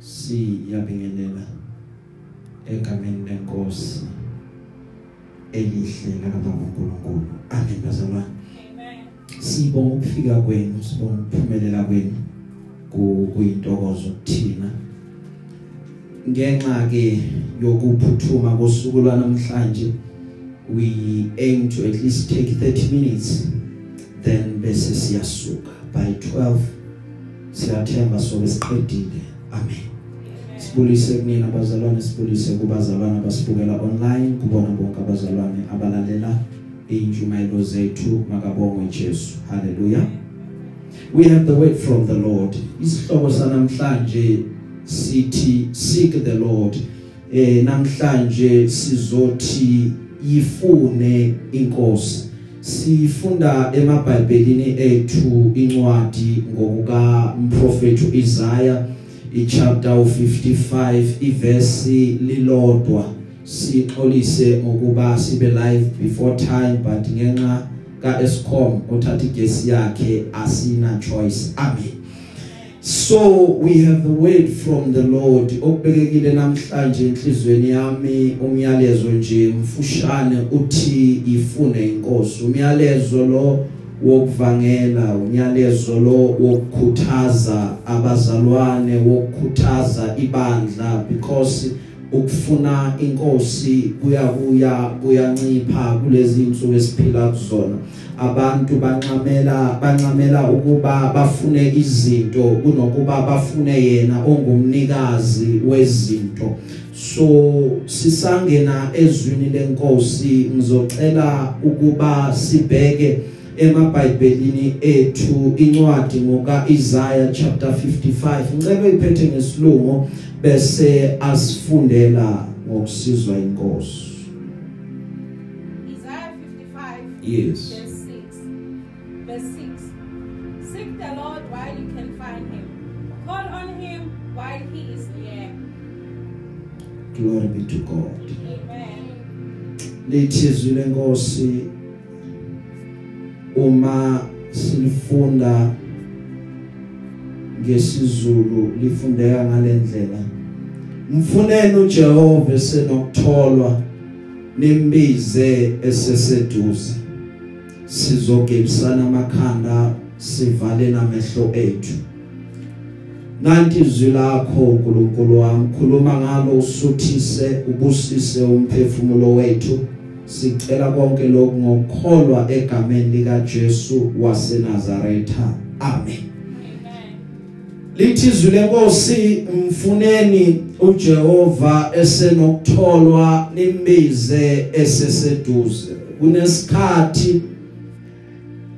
siyabingelela egameni lenkosi elihle lakababa uNkulunkulu amen. Bazalwane Amen. sibonga ukufika kwenu sibonga ukuphumelela kwenu ku- kuyintokozo kuthina ngenxa ke yokuphuthuma kosuku lwanamhlanje we aim to at least take 30 minutes then bese siyasuka. By 12 siyathemba sobe siqedile. Amen. Sibulise kunina abazalwane sibulise kubazalwane abasibukela online kubona bonke abazalwane abalalela injumayelo zethu makabongwe Jesu. Haleluya we have the word from the lord. Isihloko sanamhlanje sithi seek the lord. Eh namhlanje sizothi yifune inkosi. Sifunda emabhayibhelini ethu incwadi ngokuka umprofeti Isaiah ichapter 55 iverse lilodwa. Sixolise ngokuba sibe live before time but ngenxa ka Eskom othatha igesi yakhe asina choice. Amen. So we have the word from the Lord. Okubekekile namhlanje enhlizweni yami umyalezo nje mfushane uthi ifune inkosi. Umyalezo lo wokuvangela umyalezo lo wokukhuthaza abazalwane wokukhuthaza ibandla because ukufuna inkosi kuyabuya kuyancipha kulezi insuku esiphila kuzona. Abantu banqamela banqamela ukuba bafune izinto kunokuba bafune yena ongumnikazi wezinto. So sisangena ezwini lenkosi ngizocela ukuba sibheke emabhayibhelini ethu incwadi ngoka Isaiah chapter 55 ngicela uyiphethe ngesilungu bese asifundela ngokusizwa inkosi Isaiah 55, yes verse 6. Verse 6. Seek the Lord while you can find him. Call on him while he is near. glory be to God Amen. lithi izwi lenkosi uma silifunda ngesizulu lifundeka ngalendlela mfuneni uJehova esenokutholwa nimbize eseseduze. Sizogebisana amakhanda sivale namehlo ethu. Nanti izwi lakho uNkulunkulu wami khuluma ngalo usuthise ubusise umphefumulo wethu. Sicela konke lokhu ngokukholwa egameni lika Jesu waseNazaretha. Amen. lithi izwi lenkosi mfuneni uJehova esenokutholwa nimbize eseseduze. Kunesikhathi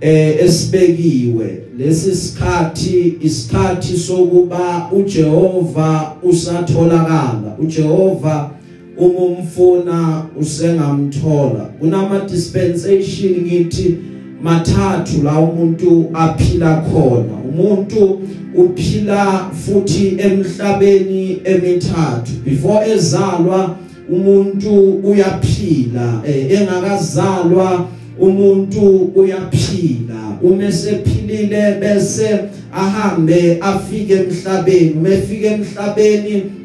eh esibekiwe. Lesi sikhathi isikhathi sokuba uJehova usatholakala. uJehova uma umfuna usengamthola. Kunama dispensation ngithi mathathu la umuntu aphila khona. Umuntu uphila futhi emhlabeni emithathu. Before ezalwa umuntu uyaphila. Eh, engakazalwa umuntu uyaphila. Uma sephilile bese ahambe afike emhlabeni. Uma efike emhlabeni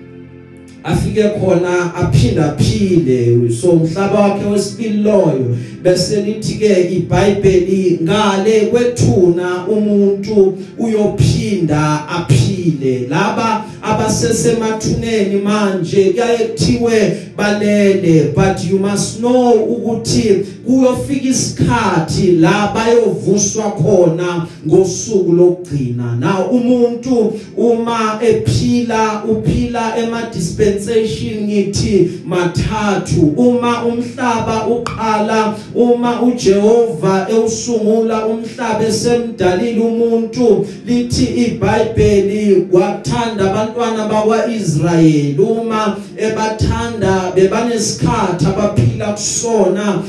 afike khona aphinda phile so umhlaba wakhe wesibili loyo bese lithi ke iBhayibheli ngale kwethuna umuntu uyophinda aphile. Laba abasesemathuneni manje kuyaye kuthiwe balele but you must know ukuthi kuyofika isikhathi la bayovuswa khona ngosuku lokugcina. Na umuntu uma ephila uphila ema dispensation ngithi mathathu. Uma umhlaba uqala uma uJehova ewusungula umhlaba esemdalile umuntu lithi iBhayibheli wathanda abantwana bakwaIsrayeli. Uma ebathanda bebanesikhathi abaphila kusona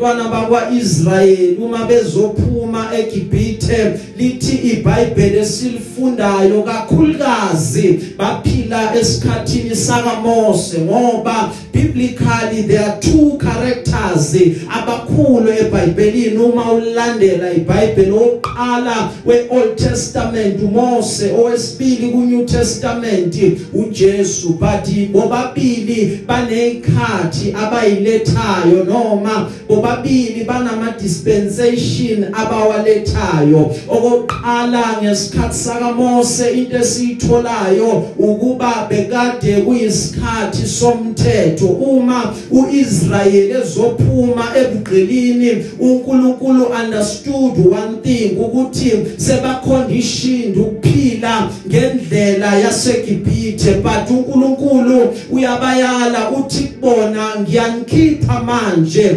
abantwana bakwaIsrayeli uma bezophuma eGibhithe lithi iBhayibheli esilifundayo kakhulukazi baphila esikhathini saka Mose ngoba biblically there are two characters abakhulu eBhayibhelini. Uma ulandela iBhayibheli oqala weOld Testament uMose owesibili kuNew Testament uJesu. But bobabili banezikhathi abayilethayo noma bobabili banama dispensation abawalethayo. Okoqala ngesikhathi saka Mose into esiyitholayo ukuba bekade kuyisikhathi somthetho. Uma uIsrayeli ezophuma ebugqilini uNkulunkulu understood one thing ukuthi seba conditioned ukuphila ngendlela yaseGibhithe. But uNkulunkulu uyabayala uthi kubona ngiyanikhipha manje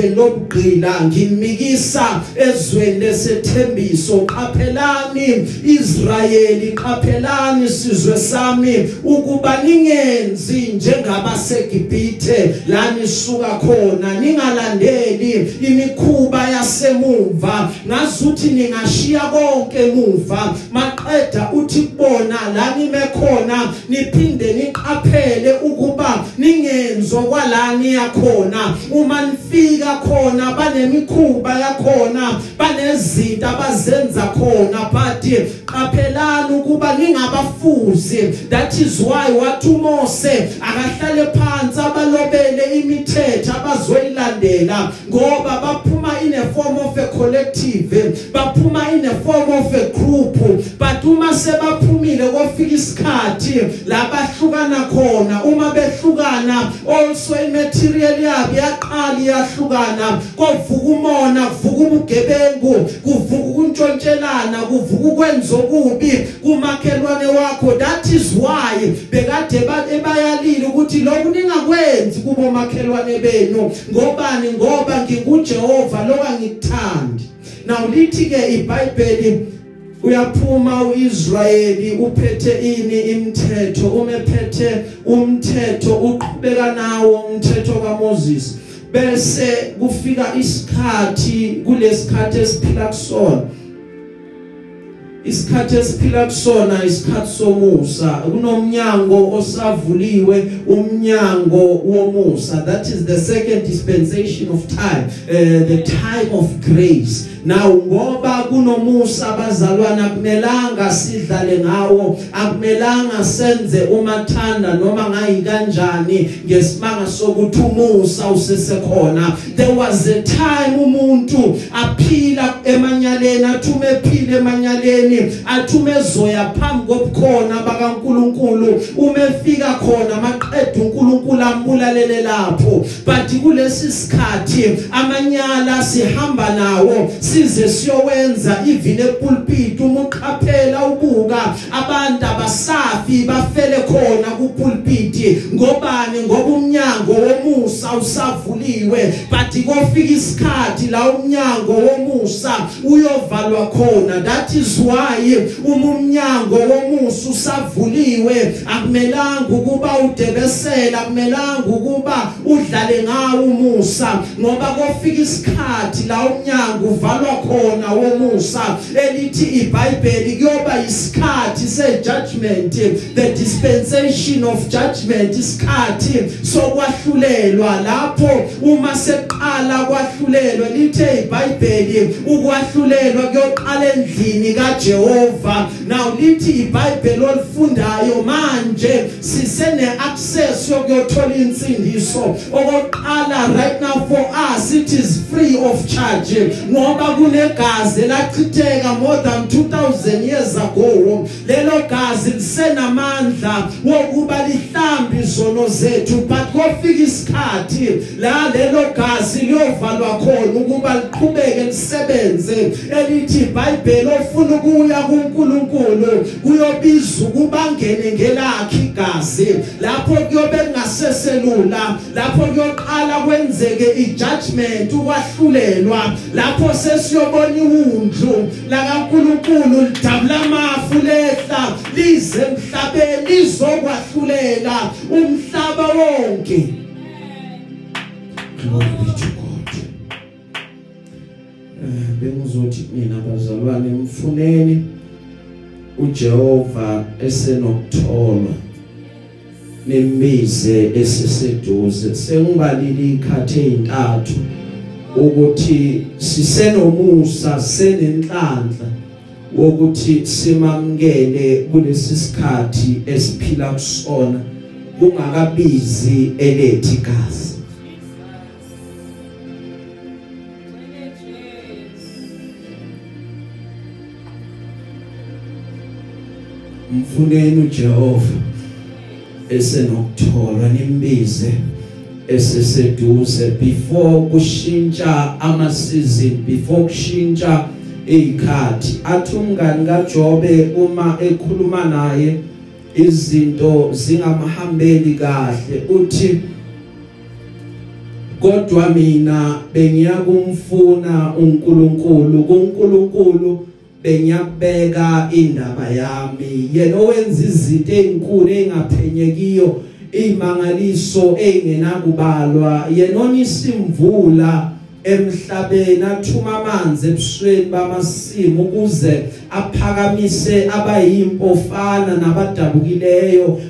ezweni lobugqila ngimikisa ezweni lesethembiso. Qaphelani Israyeli qaphelani sizwe sami ukuba ningenzi njengabaseGibhithe. La nisuka khona ningalandeli imikhuba yasemuva. Ngazuthi ningashiya konke emuva. Maqeda uthi kubona la nime khona niphinde niqaphele ukuba ningenzwa kwalani yakhona uma nifika khona banemikhuba yakhona banezinto abazenza khona but qaphelani ukuba ningabafuzi that is why wathi uMose akahlale phansi abalobele imithetho abazoyilandela ngoba baphuma in a form of a collective baphuma in a form of a group. But uma sebaphumile kofika isikhathi labahlukana khona. Uma behlukana also imaterial yabo yaqala iyahlukana. Kovuka umona kuvuka ubugebengu kuvuka ukuntshontshelana kuvuka ukwenza okubi kumakhelwane wakho. That is why bekade bayalile ukuthi lokhu ningakwenzi kubo makhelwane benu. Ngobani? Ngoba ngikuJehova lokangikuthandi now lithi ke iBhayibheli uyaphuma uIsrayeli uphethe ini imithetho umephethe umthetho uqhubeka nawo umthetho kaMoses bese kufika isikhathi kulesikhathi esiphila kusona. Isikhathi esiphila kusona isikhathi somusa. Kunomnyango osavuliwe umnyango womusa. That is the second dispensation of time uh, the time of grace. Now ngoba kunomusa abazalwana akumelanga sidlale ngawo akumelanga senze umathanda noma ngayi kanjani ngesimanga sokuthi umusa usesekhona. There was a time umuntu aphila emanyaleni athume ephila emanyaleni athume ezoya phambi kobukhona bakaNkuluNkulu uma efika khona maqedwe uNkulunkulu ambulalele lapho. But kulesi sikhathi amanyala sihamba nawo size siyowenza even epulpit uma uqaphela ubuka abantu abasafi bafele khona kupulpit. Ngobani? Ngoba womusa usavuliwe but kofika isikhathi la umnyango womusa uyovalwa khona. That is why uma umnyango womusa usavuliwe. Akumelanga ukuba udebesela akumelanga ukuba udlale ngawo umusa ngoba kofika isikhathi la umnyango uvalwa khona womusa elithi iBhayibheli kuyoba isikhathi sejudgment the dispensation of judgment isikhathi sokwahlulelwa lapho uma seqala kwahlulelwa lithe iBhayibheli ukwahlulelwa kuyoqala endlini kaJehova. Now lithi iBhayibheli olifundayo manje sisene access yokuyothola insindiso. Okoqala right now for us it is free. Of charge. Ngoba kunegazi lachitheka more than 2000 years ago. Lelo gazi lisenamandla wokuba lihlambi izono zethu but kofika isikhathi la lelo gazi liyovalwa khona ukuba liqhubeke lisebenze elithi iBhayibheli ofuna ukuya kuNkulunkulu kuyobiza ukuba ngene ngelakhe igazi. Lapho kuyobe kungaseselula lapho kuyoqala kwenzeke ijudgment ukwahlulelwa lapho sesiyobona iwundlu la kaNkulunkulu lidabula amafu lehla lize emhlabeni lizokwahlulela umhlaba wonke. Glory be to God. Eh bengizothi mina bazalwane mfuneni uJehova esenokutholwa nimbize esiseduze sengibalile ikhathi ezintathu ukuthi sisenomusa senenhlanhla wokuthi simamkele kulesi sikhathi esiphila kusona kungakabizi elethi igazi mfuneni uJehova esenokutholwa nimbize. Eseseduze before kushintsha ama season before kushintsha ezikhathi athi umngani kaJobe uma ekhuluma naye izinto zingamhambeli kahle. Uthi kodwa mina bengiyakumfuna uNkulunkulu kuNkulunkulu bengiyabeka indaba yami. Yena owenza izinto ezinkulu engaphenyekiyo imangaliso engenakubalwa yena onisimvula emhlabeni athuma amanzi ebusweni bamasimu ukuze aphakamise abayimpofana nabadabukileyo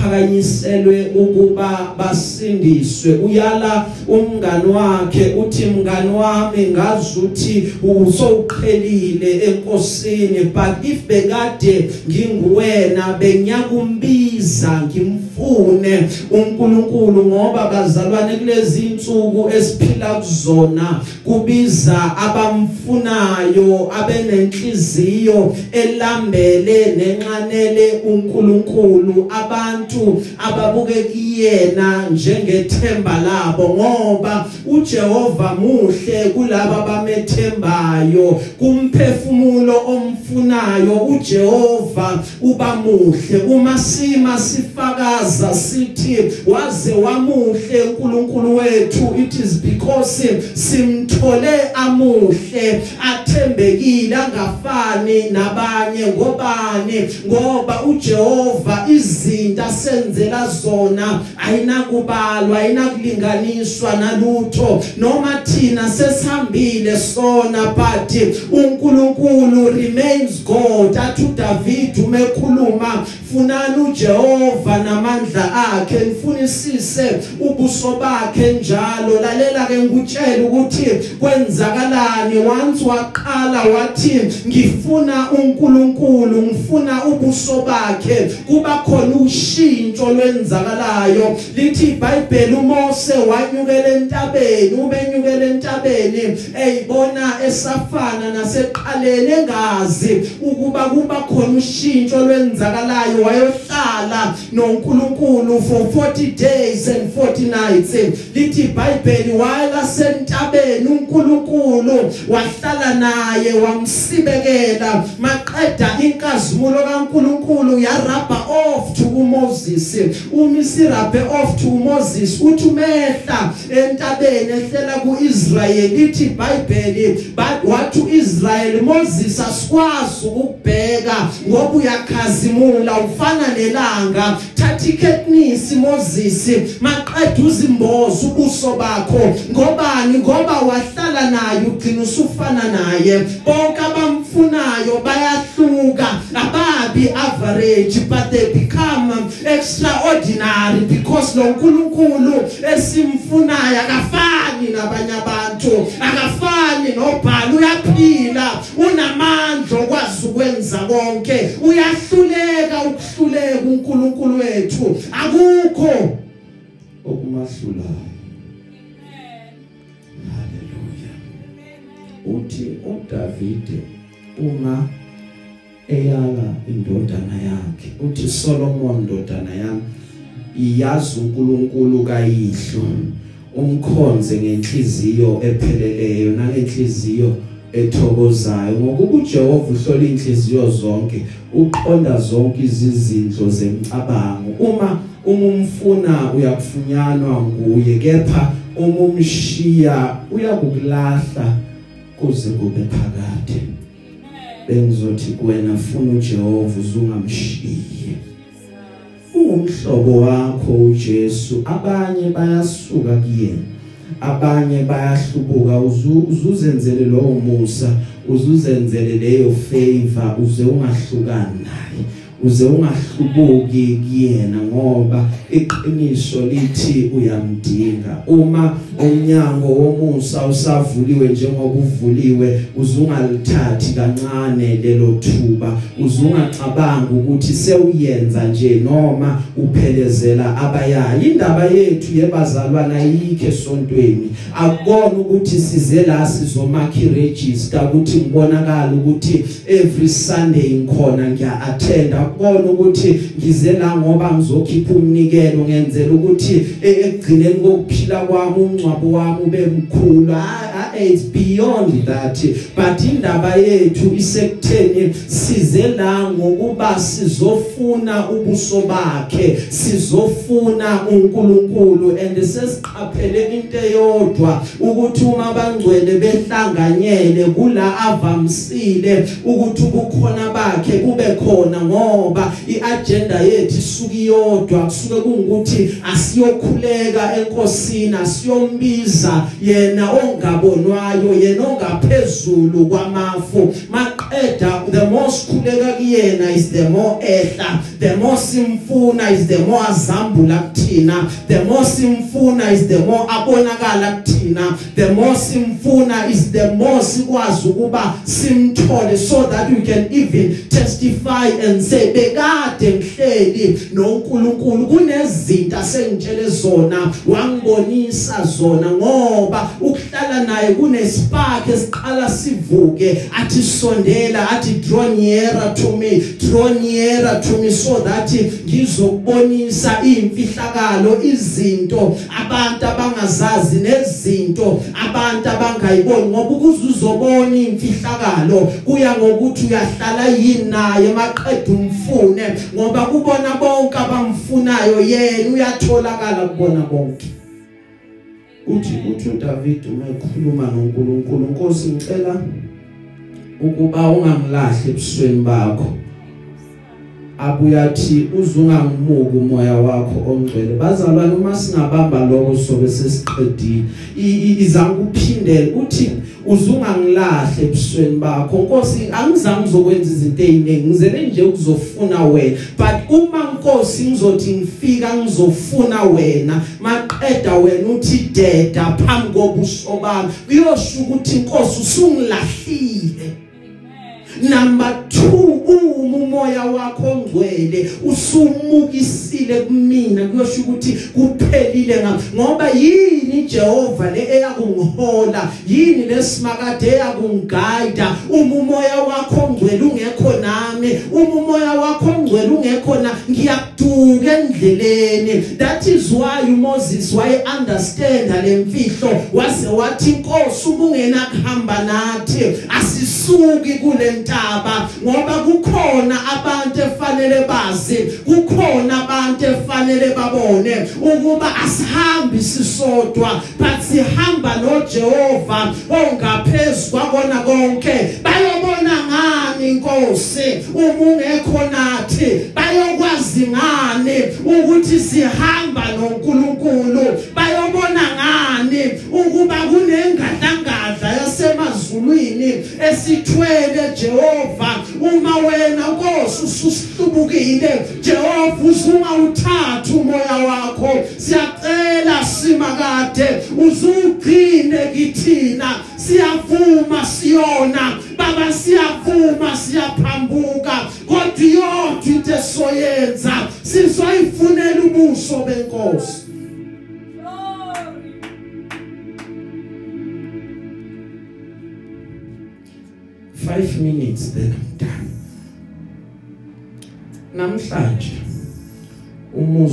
baphakanyiselwe ukuba basindiswe. Uyala umngani wakhe uthi mngani wami ngazuthi usowuqhelile enkosini but if bekade nginguwena bengiyakumbiza ngimfune uNkulunkulu ngoba bazalwane kulezi insuku esiphila kuzona kubiza abamfunayo abenenhliziyo elambele nenxanele uNkulunkulu. Abantu ababuke kuyena njengethemba labo ngoba uJehova muhle kulabo abamethembayo kumphefumulo omfunayo uJehova uba muhle. Uma sima sifakaza sithi waze wamuhle uNkulunkulu wethu. It is because simthole amuhle athembekile angafani nabanye ngobani. Ngoba uJehova izinto asenzela zona ayinakubalwa ayinakulinganiswa nalutho. Noma thina sesihambile sona but uNkulunkulu remains God athu David umekhuluma funani uJehova namandla akhe nifunisise ubuso bakhe njalo. Lalela ke ngikutshela ukuthi kwenzakalani? Once waqala wathi ngifuna uNkulunkulu ngifuna ubuso bakhe kuba khona ushintsho lwenzakalayo. Lithi iBhayibheli uMose wanyukela entabeni ubenyukela entabeni. Eyibona esafana naseqaleni engazi ukuba kuba khona ushintsho lwenzakalayo wayohlala noNkulunkulu for 40 days and 40 nights. Lithi iBhayibheli wala sentabeni uNkulunkulu wahlala naye wamsibekela. Maqeda inkazimulo kaNkulunkulu yarabha off to uMoses umisirabhe off to uMoses uthi umehla entabeni ehlela kuIsrael lithi iBhayibheli but wathi uIsrael Moses asikwazi ukubheka ngoba uyakhazimula ufana nelanga. Thatha iketnisi Moses maqeda uzimboza ubuso bakho. Ngobani? Ngoba wahlala naye ugcina usufana naye. Bonke abamfunayo bayahluka ababi average but they become extraordinary because lo nkulunkulu esimfunayo akafani nabanye abantu akafani nobhala uyaphila unamandla okwazi ukwenza konke uyahluleka ukuhluleka uNkulunkulu wethu. Akukho okumahlulayo. Haleluya uthi uDavide uma eyala indodana yakhe. Uthi Solomon indodana yami iyazi uNkulunkulu kayihlo. Umkhonze ngenhliziyo epheleleyo nangenhliziyo ethokozayo. Ngokuba uJehova uhlola inhliziyo zonke uqonda zonke izizindlo zemicabango. Uma umumfuna uyakufunyanwa nguye kepha uma umshiya uyakukulahla kuze kube phakade. Bengizothi kuwena funa uJehova uzungamshiye. Ungumhlobo wakho uJesu. Abanye bayasuka kuyena abanye bayahlubuka. Uzuzenzele lowo musa uzuzenzele leyo favor uze ungahlukani naye. Uze ungahlubuki kuyena ngoba iqiniso lithi uyamdinga. Uma umnyango womusa usavuliwe njengoba uvuliwe uzungalithathi kancane lelo thuba. Uzungacabanga ukuthi sewuyenza nje noma uphelezela abayayi indaba yethu yebazalwana ayikho esontweni. Akubona ukuthi size la sizomakha iregister ukuthi ngibonakala ukuthi every sunday ngikhona ngiya attend akubona ukuthi ngize la ngoba ngizokhipha umnikelo ngenzela ukuthi e- ekugcineni kokuphila kwami umncwabo wami ube mkhulu. It's beyond that. But indaba yethu isekutheni size la ngokuba sizofuna ubuso bakhe sizofuna uNkulunkulu and sesiqaphele into eyodwa ukuthi uma bangcwele behlanganyele kula avamsile ukuthi ukukhona bakhe kube khona ngoba iagenda yethu isuka iyodwa kusuke kungukuthi asiyokhuleka enkosini asiyombiza yena ongabonwayo yena ongaphezulu kwamafu. Maqeda the more sikhuleka kuyena is the more ehla the more simfuna is the more azambula kuthina the more simfuna is the more abonakala kuthina the more simfuna is the more sikwazi ukuba simthole so that we can even testify and say bekade ngihleli noNkulunkulu. Kunezinto asengitshele zona wangibonisa zona ngoba ukuhlala naye kunespark esiqala sivuke athi sondela athi draw nearer to me draw nearer to me so that ngizokubonisa imfihlakalo izinto abantu abangazazi nezinto abantu abangayiboni. Ngoba ukuze uzobona imfihlakalo kuya ngokuthi uyahlala yini naye maqedwe umfune. Ngoba kubona bonke abamfunayo yena uyatholakala kubona bonke. Uthi uthi uDavid uma ekhuluma noNkulunkulu Nkosi ngicela ukuba ungangilahli ebusweni bakho. Abuyathi uzungangimuka umoya wakho ongcwele. Bazalwane uma singabamba lokho sobe sesiqedile izange uphindele uthi uzungangilahle ebusweni bakho. Nkosi angizange ngizokwenza izinto eziningi ngizele nje ukuzofuna wena. But uma Nkosi ngizothi ngifika ngizofuna wena maqeda wena uthi deda phambi kobuso bami. Uyosho ukuthi Nkosi usungilahlile. Number 2 uma umoya wakho ongcwele usumukisile kumina kuyosho ukuthi kuphelile ngoba yini Jehova le eyakungihola? Yini lesimakade eyakungigaida uma umoya wakho ongcwele ungekho nami uma umoya wakho ongcwele ungekho na ngiyakuduka endleleni. That is why Moses why understand lemfihlo wase wathi inkosi ubungena kuhamba nathi. Asisuki kule ntaba ngoba kukhona abantu efanele bazi kukhona abantu efanele babone ukuba asihambi sisodwa but sihamba noJehova ongaphezulu kwakona konke. Bayobona ngani inkosi uma ungekho nathi bayokwazi ngani ukuthi sihamba noNkulunkulu? Bayobona ngani ukuba kunengadlangadla yasemazulwini esithwele Jehova? Uma wena Nkosi ususihlubukile Jehova uzuma uthatha umoya wakho. Siyacela simakade uzugcine kithina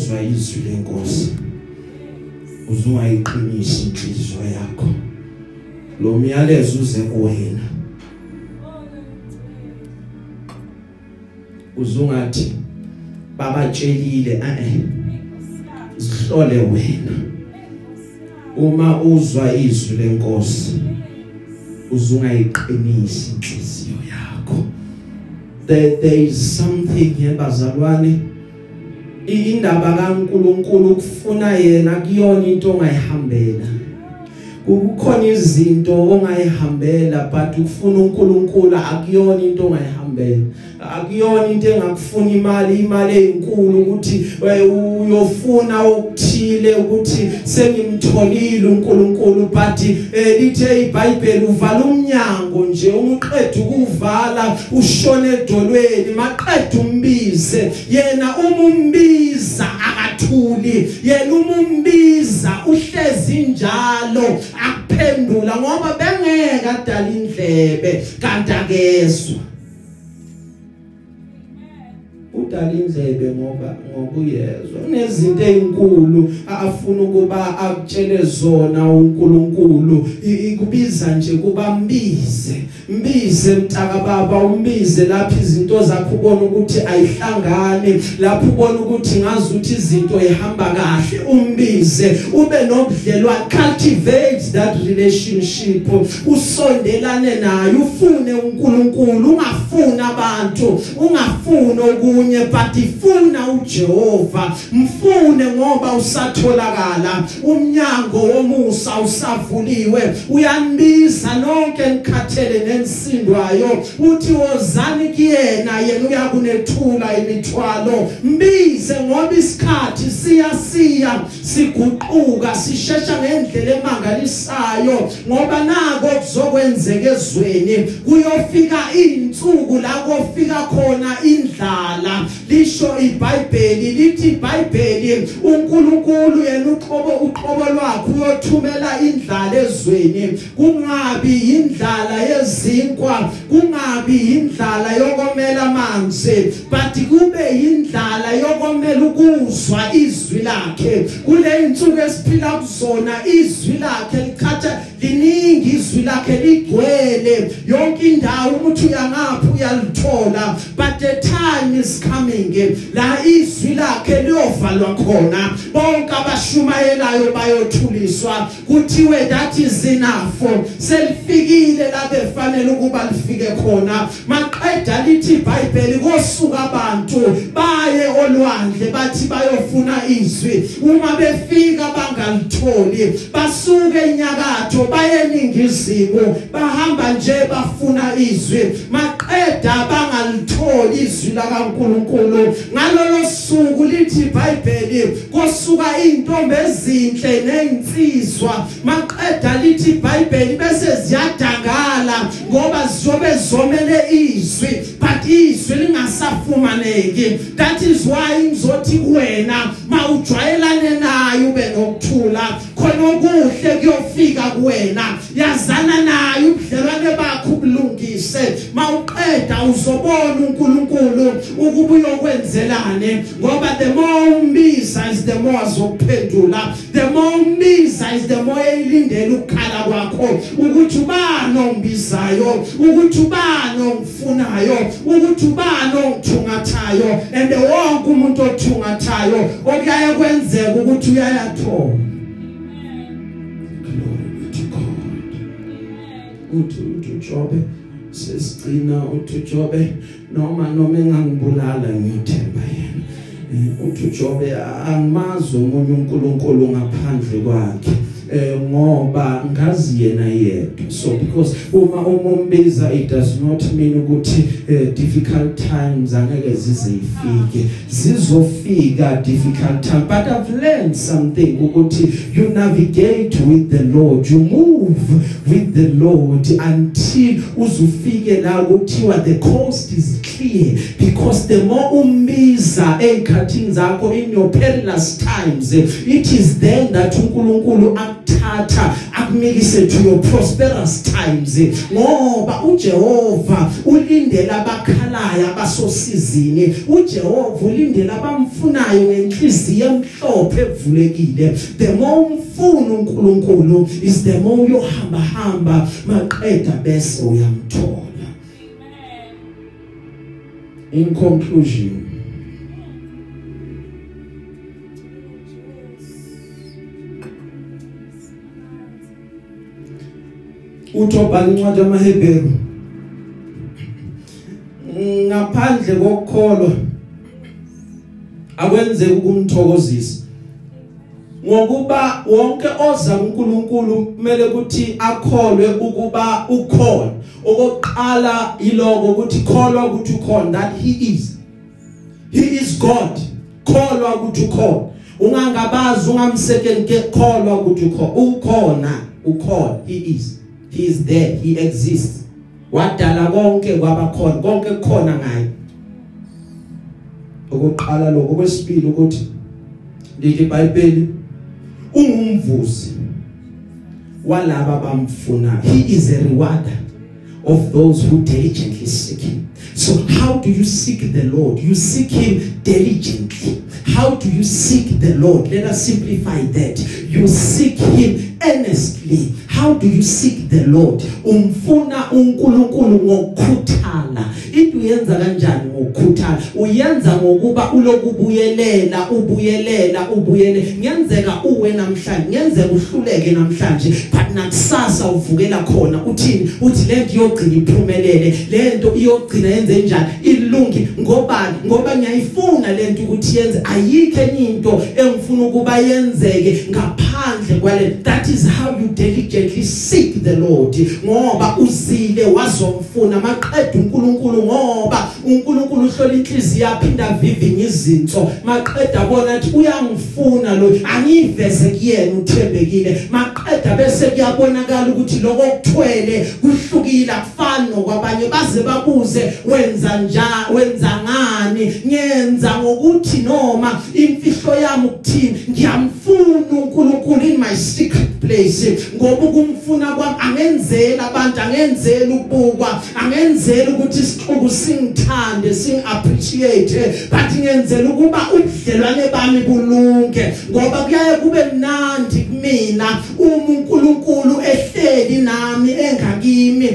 umuzwa izwi lenkosi uzungayiqinisa inhliziyo yakho. Lo myalezo uze kuwena. Uzungathi babatshelile eh sihlole wena. Uma uzwa izwi lenkosi uzungayiqinisa inhliziyo yakho. There there is something yebazalwane indaba kaNkuluNkulu kufuna yena kuyona into ongayihambela. Kukhona izinto ongayihambela but ufuna uNkulunkulu akuyona into ongayihambela. Akuyona into engakufuna imali imali ezinkulu ukuthi eh, uyofuna okuthile ukuthi sengimtholile uNkulunkulu but eh, lithe iBhayibheli uvala umnyango nje umqedwe ukuvala ushone edolweni maqedwe umbize. Yena uma umbiza akathuli yena uma umbiza uhlezi njalo akuphendula ngoba bengeke adala indlebe kanti akezwa. Udala indlebe ngoba ngokuyezwa unezinto ezinkulu afuna ukuba akutshele zona uNkulunkulu. Ikubiza nje kuba mbize mbize mtaka baba umbize lapha izinto zakho ubona ukuthi ayihlangane lapho ubona ukuthi ngazi ukuthi izinto ihamba kahle umbize ube nobudlelwano cultivate that relationship usondelane naye ufune uNkulunkulu ungafuni abantu ungafuni okunye. But ifuna uJehova. Mfune ngoba usatholakala. Umnyango womusa usavuliwe. Uyanbiza nonke nikhathele nensindwayo. Uthi wozani kuyena yena uyakunethula imithwalo. Mbize ngoba isikhathi siyasiya siguquka sishesha ngendlela emangalisayo. Ngoba nako kuzokwenzeka ezweni kuyofika izinsuku la kofika khona indlala. Lisho iBhayibheli lithi iBhayibheli uNkulunkulu yena uqobo uqobo lwakhe uyothumela indlala ezweni. Kungabi indlala yezinkwa kungabi indlala yokomela amanzi but kube indlala yokomela ukuzwa izwi lakhe. Kule insuku esiphila kuzona izwi lakhe likhatha liningi izwi lakhe ligcwele. Yonke indawo umuntu uyangaphi uyalithola but the time is coming la izwi lakhe liyovalwa khona. Bonke abashumayelayo bayothuliswa. Kuthiwe that is enough. Selifikile la befanele ukuba lifike khona. Maqeda lithi iBhayibheli kosuka abantu baye olwandle bathi bayofuna izwi. Uma befika bangalitholi basuke enyakatho baye eningizimu bahamba nje bafuna izwi. Maqeda bangalitholi izwi lakaNkuluNkulu. Ngalolo suku lithi iBhayibheli kosuka izintombi ezinhle nezinsizwa maqeda lithi iBhayibheli bese ziyadangala ngoba zizobe zomele izwi but izwi lingasafumaneki. That is why ngizothi kuwena mawujwayelane naye ube nokuthula khona okuhle kuyofika kuwena. Yazana naye ubudlelwane bakho ubulungise mawuqeda uzobona uNkulunkulu ukuba uyokwenzelane ngoba the more umbiza is the more azokuphendula. The more umbiza is the more elindele ukukhala kwakho. Ukuthi ubani ongbizayo ukuthi ubani ongifunayo ukuthi ubani ongithungathayo and wonke umuntu othungathayo okuyaye kwenzeka ukuthi uyayathola glory be to god. Uthi uJobe sesigcina uthi uJobe noma noma engangibulala ngiyothemba yena. Eh, uthi uJobe angimazi umunye uNkulunkulu ngaphandle kwakhe. Eh ngoba ngazi yena yedwa. So because uma umumbiza it does not mean ukuthi eh, difficult times angeke zize ifike zizofika difficult time but i've learned something ukuthi you navigate with the lord you move with the lord until uzufike la kuthiwa the coast is clear. Because the more umbiza ezikhathini zakho in your perilous times it is then that uNkulunkulu akuthatha akumikise to your prosperous times. Ngoba uJehova ulindela abakhalayo abasosizini. uJehova ulindela abamfunayo ngenhliziyo emhlophe evulekile. The more umfuna uNkulunkulu is the more uyohamba hamba maqeda bese uyamthola. In conclusion uthobhala incwadi yamaHebheru. Ngaphandle kokukholwa akwenzeki ukumthokozisa. Ngokuba wonke oza kuNkulunkulu kumele ukuthi akholwe ukuba ukhona. Okokuqala iloko ukuthi kholwa ukuthi ukhona that he is. He is God. Kholwa ukuthi ukhona. Ungangabazi ungamsekele kholwa ukuthi ukhona. Ukhona ukhona he is. He is there he exists. Wadala konke kwabakhona konke kukhona ngaye. Okokuqala lokho okwesibili ukuthi lithi iBhayibheli ungumvuzi walaba bamfuna he is a rewarder of those who diligently seek him. So how do you seek the lord? You seek him diligently. How do you seek the lord? Let us simplify that. You seek him earnestly how do you seek the lord? Umfuna uNkulunkulu ngokukhuthala into uyenza kanjani ngokukhuthala uyenza ngokuba ulokubuyelela ubuyelela ubuyele. Ngiyenzeka uwe namhlanje ngiyenzeka uhluleke namhlanje but nakusasa uvukela khona. Uthini? Uthi lento iyogcina iphumelele lento iyogcina yenze njani? Ilungi ngobani? Ngoba ngiyayifuna lento ukuthi yenze. Ayikho enye into engifuna ukuba yenzeke ngaphandle kwale that is how you diligently seek the Lord. Ngoba uzile wazomfuna maqeda uNkulunkulu ngoba uNkulunkulu uhlola inhliziyo yaphinda vivinye izinto maqeda bona athi uyangifuna lo angiveze kuyena uthembekile. Maqeda bese kuyabonakala ukuthi lokho kuthwele kuhlukile akufani nokwabanye. Baze babuze wenza njani wenza ngani? Ngenza ngokuthi noma imfihlo yami ukuthini? Ngiyamfuna uNkulunkulu in my secret place. Ngoba ukumfuna kwami angenzela abantu angenzela ukubukwa angenzela ukuthi isixuku singithande sing appreciate but ngenzela ukuba ubudlelwane bami bulunge. Ngoba kuyaye kube mnandi kumina uma uNkulunkulu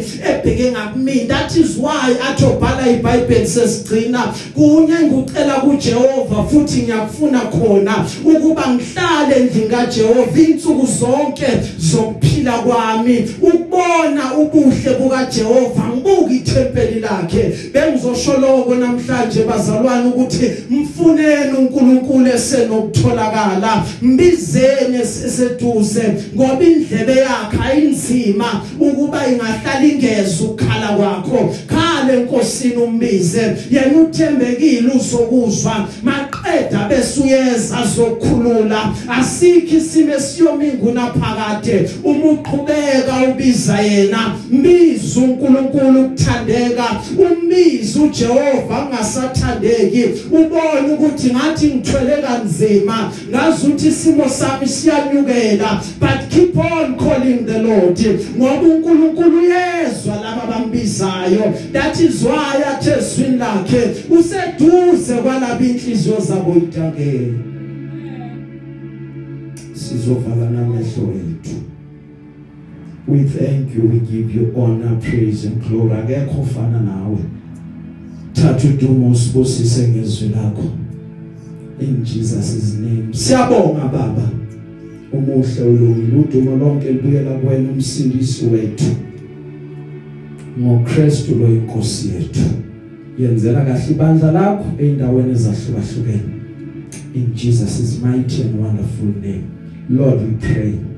engakimi ebheke ngakumina. That is why athobhala iBhayibheli sesigcina kunye ngicela kuJehova futhi ngiyakufuna khona ukuba ngihlale endlini kaJehova insuku zonke zokuphila kwami ukubona ubuhle bukaJehova ngibuka ithempeli lakhe. Bengizosholoko namhlanje bazalwane ukuthi mfuneni uNkulunkulu esenokutholakala mbizeni eseduze ngoba indlebe yakhe ayinzima ukuba ingahlala ingeza ukukhala kwakho. Khale enkosini umbize. Yena uthembekile uzokuzwa. Maqeda bese uyeza azokhulula asikho isimo esiyomingu naphakade uma uqhubeka ubiza yena. Mbiza uNkulunkulu ukuthandeka. Umbiza uJehova angasathandeki. Ubone ukuthi ngathi ngithwele kanzima. Ngazi ukuthi isimo sami siyanyukela. But keep on calling the Lord. Ngoba uNkulunkulu uyezwa laba bambizayo that is why athezwini lakhe useduze kwalabo inhliziyo zabo idangele sizovala namehlo ethu. We thank you we give you honor praise and glory. Akekho fana nawe. Thatha udumo usibusise ngezwi lakho. In Jesus name. Siyabonga baba. Umuhle ulungile. Udumo lonke libuyela kuwena umsindisi wethu. ngoKristu lo inkosi yethu. Yenzela kahle ibandla lakho eindaweni ezahlukahlukene. In Jesus' mighty and wonderful name lord we pray.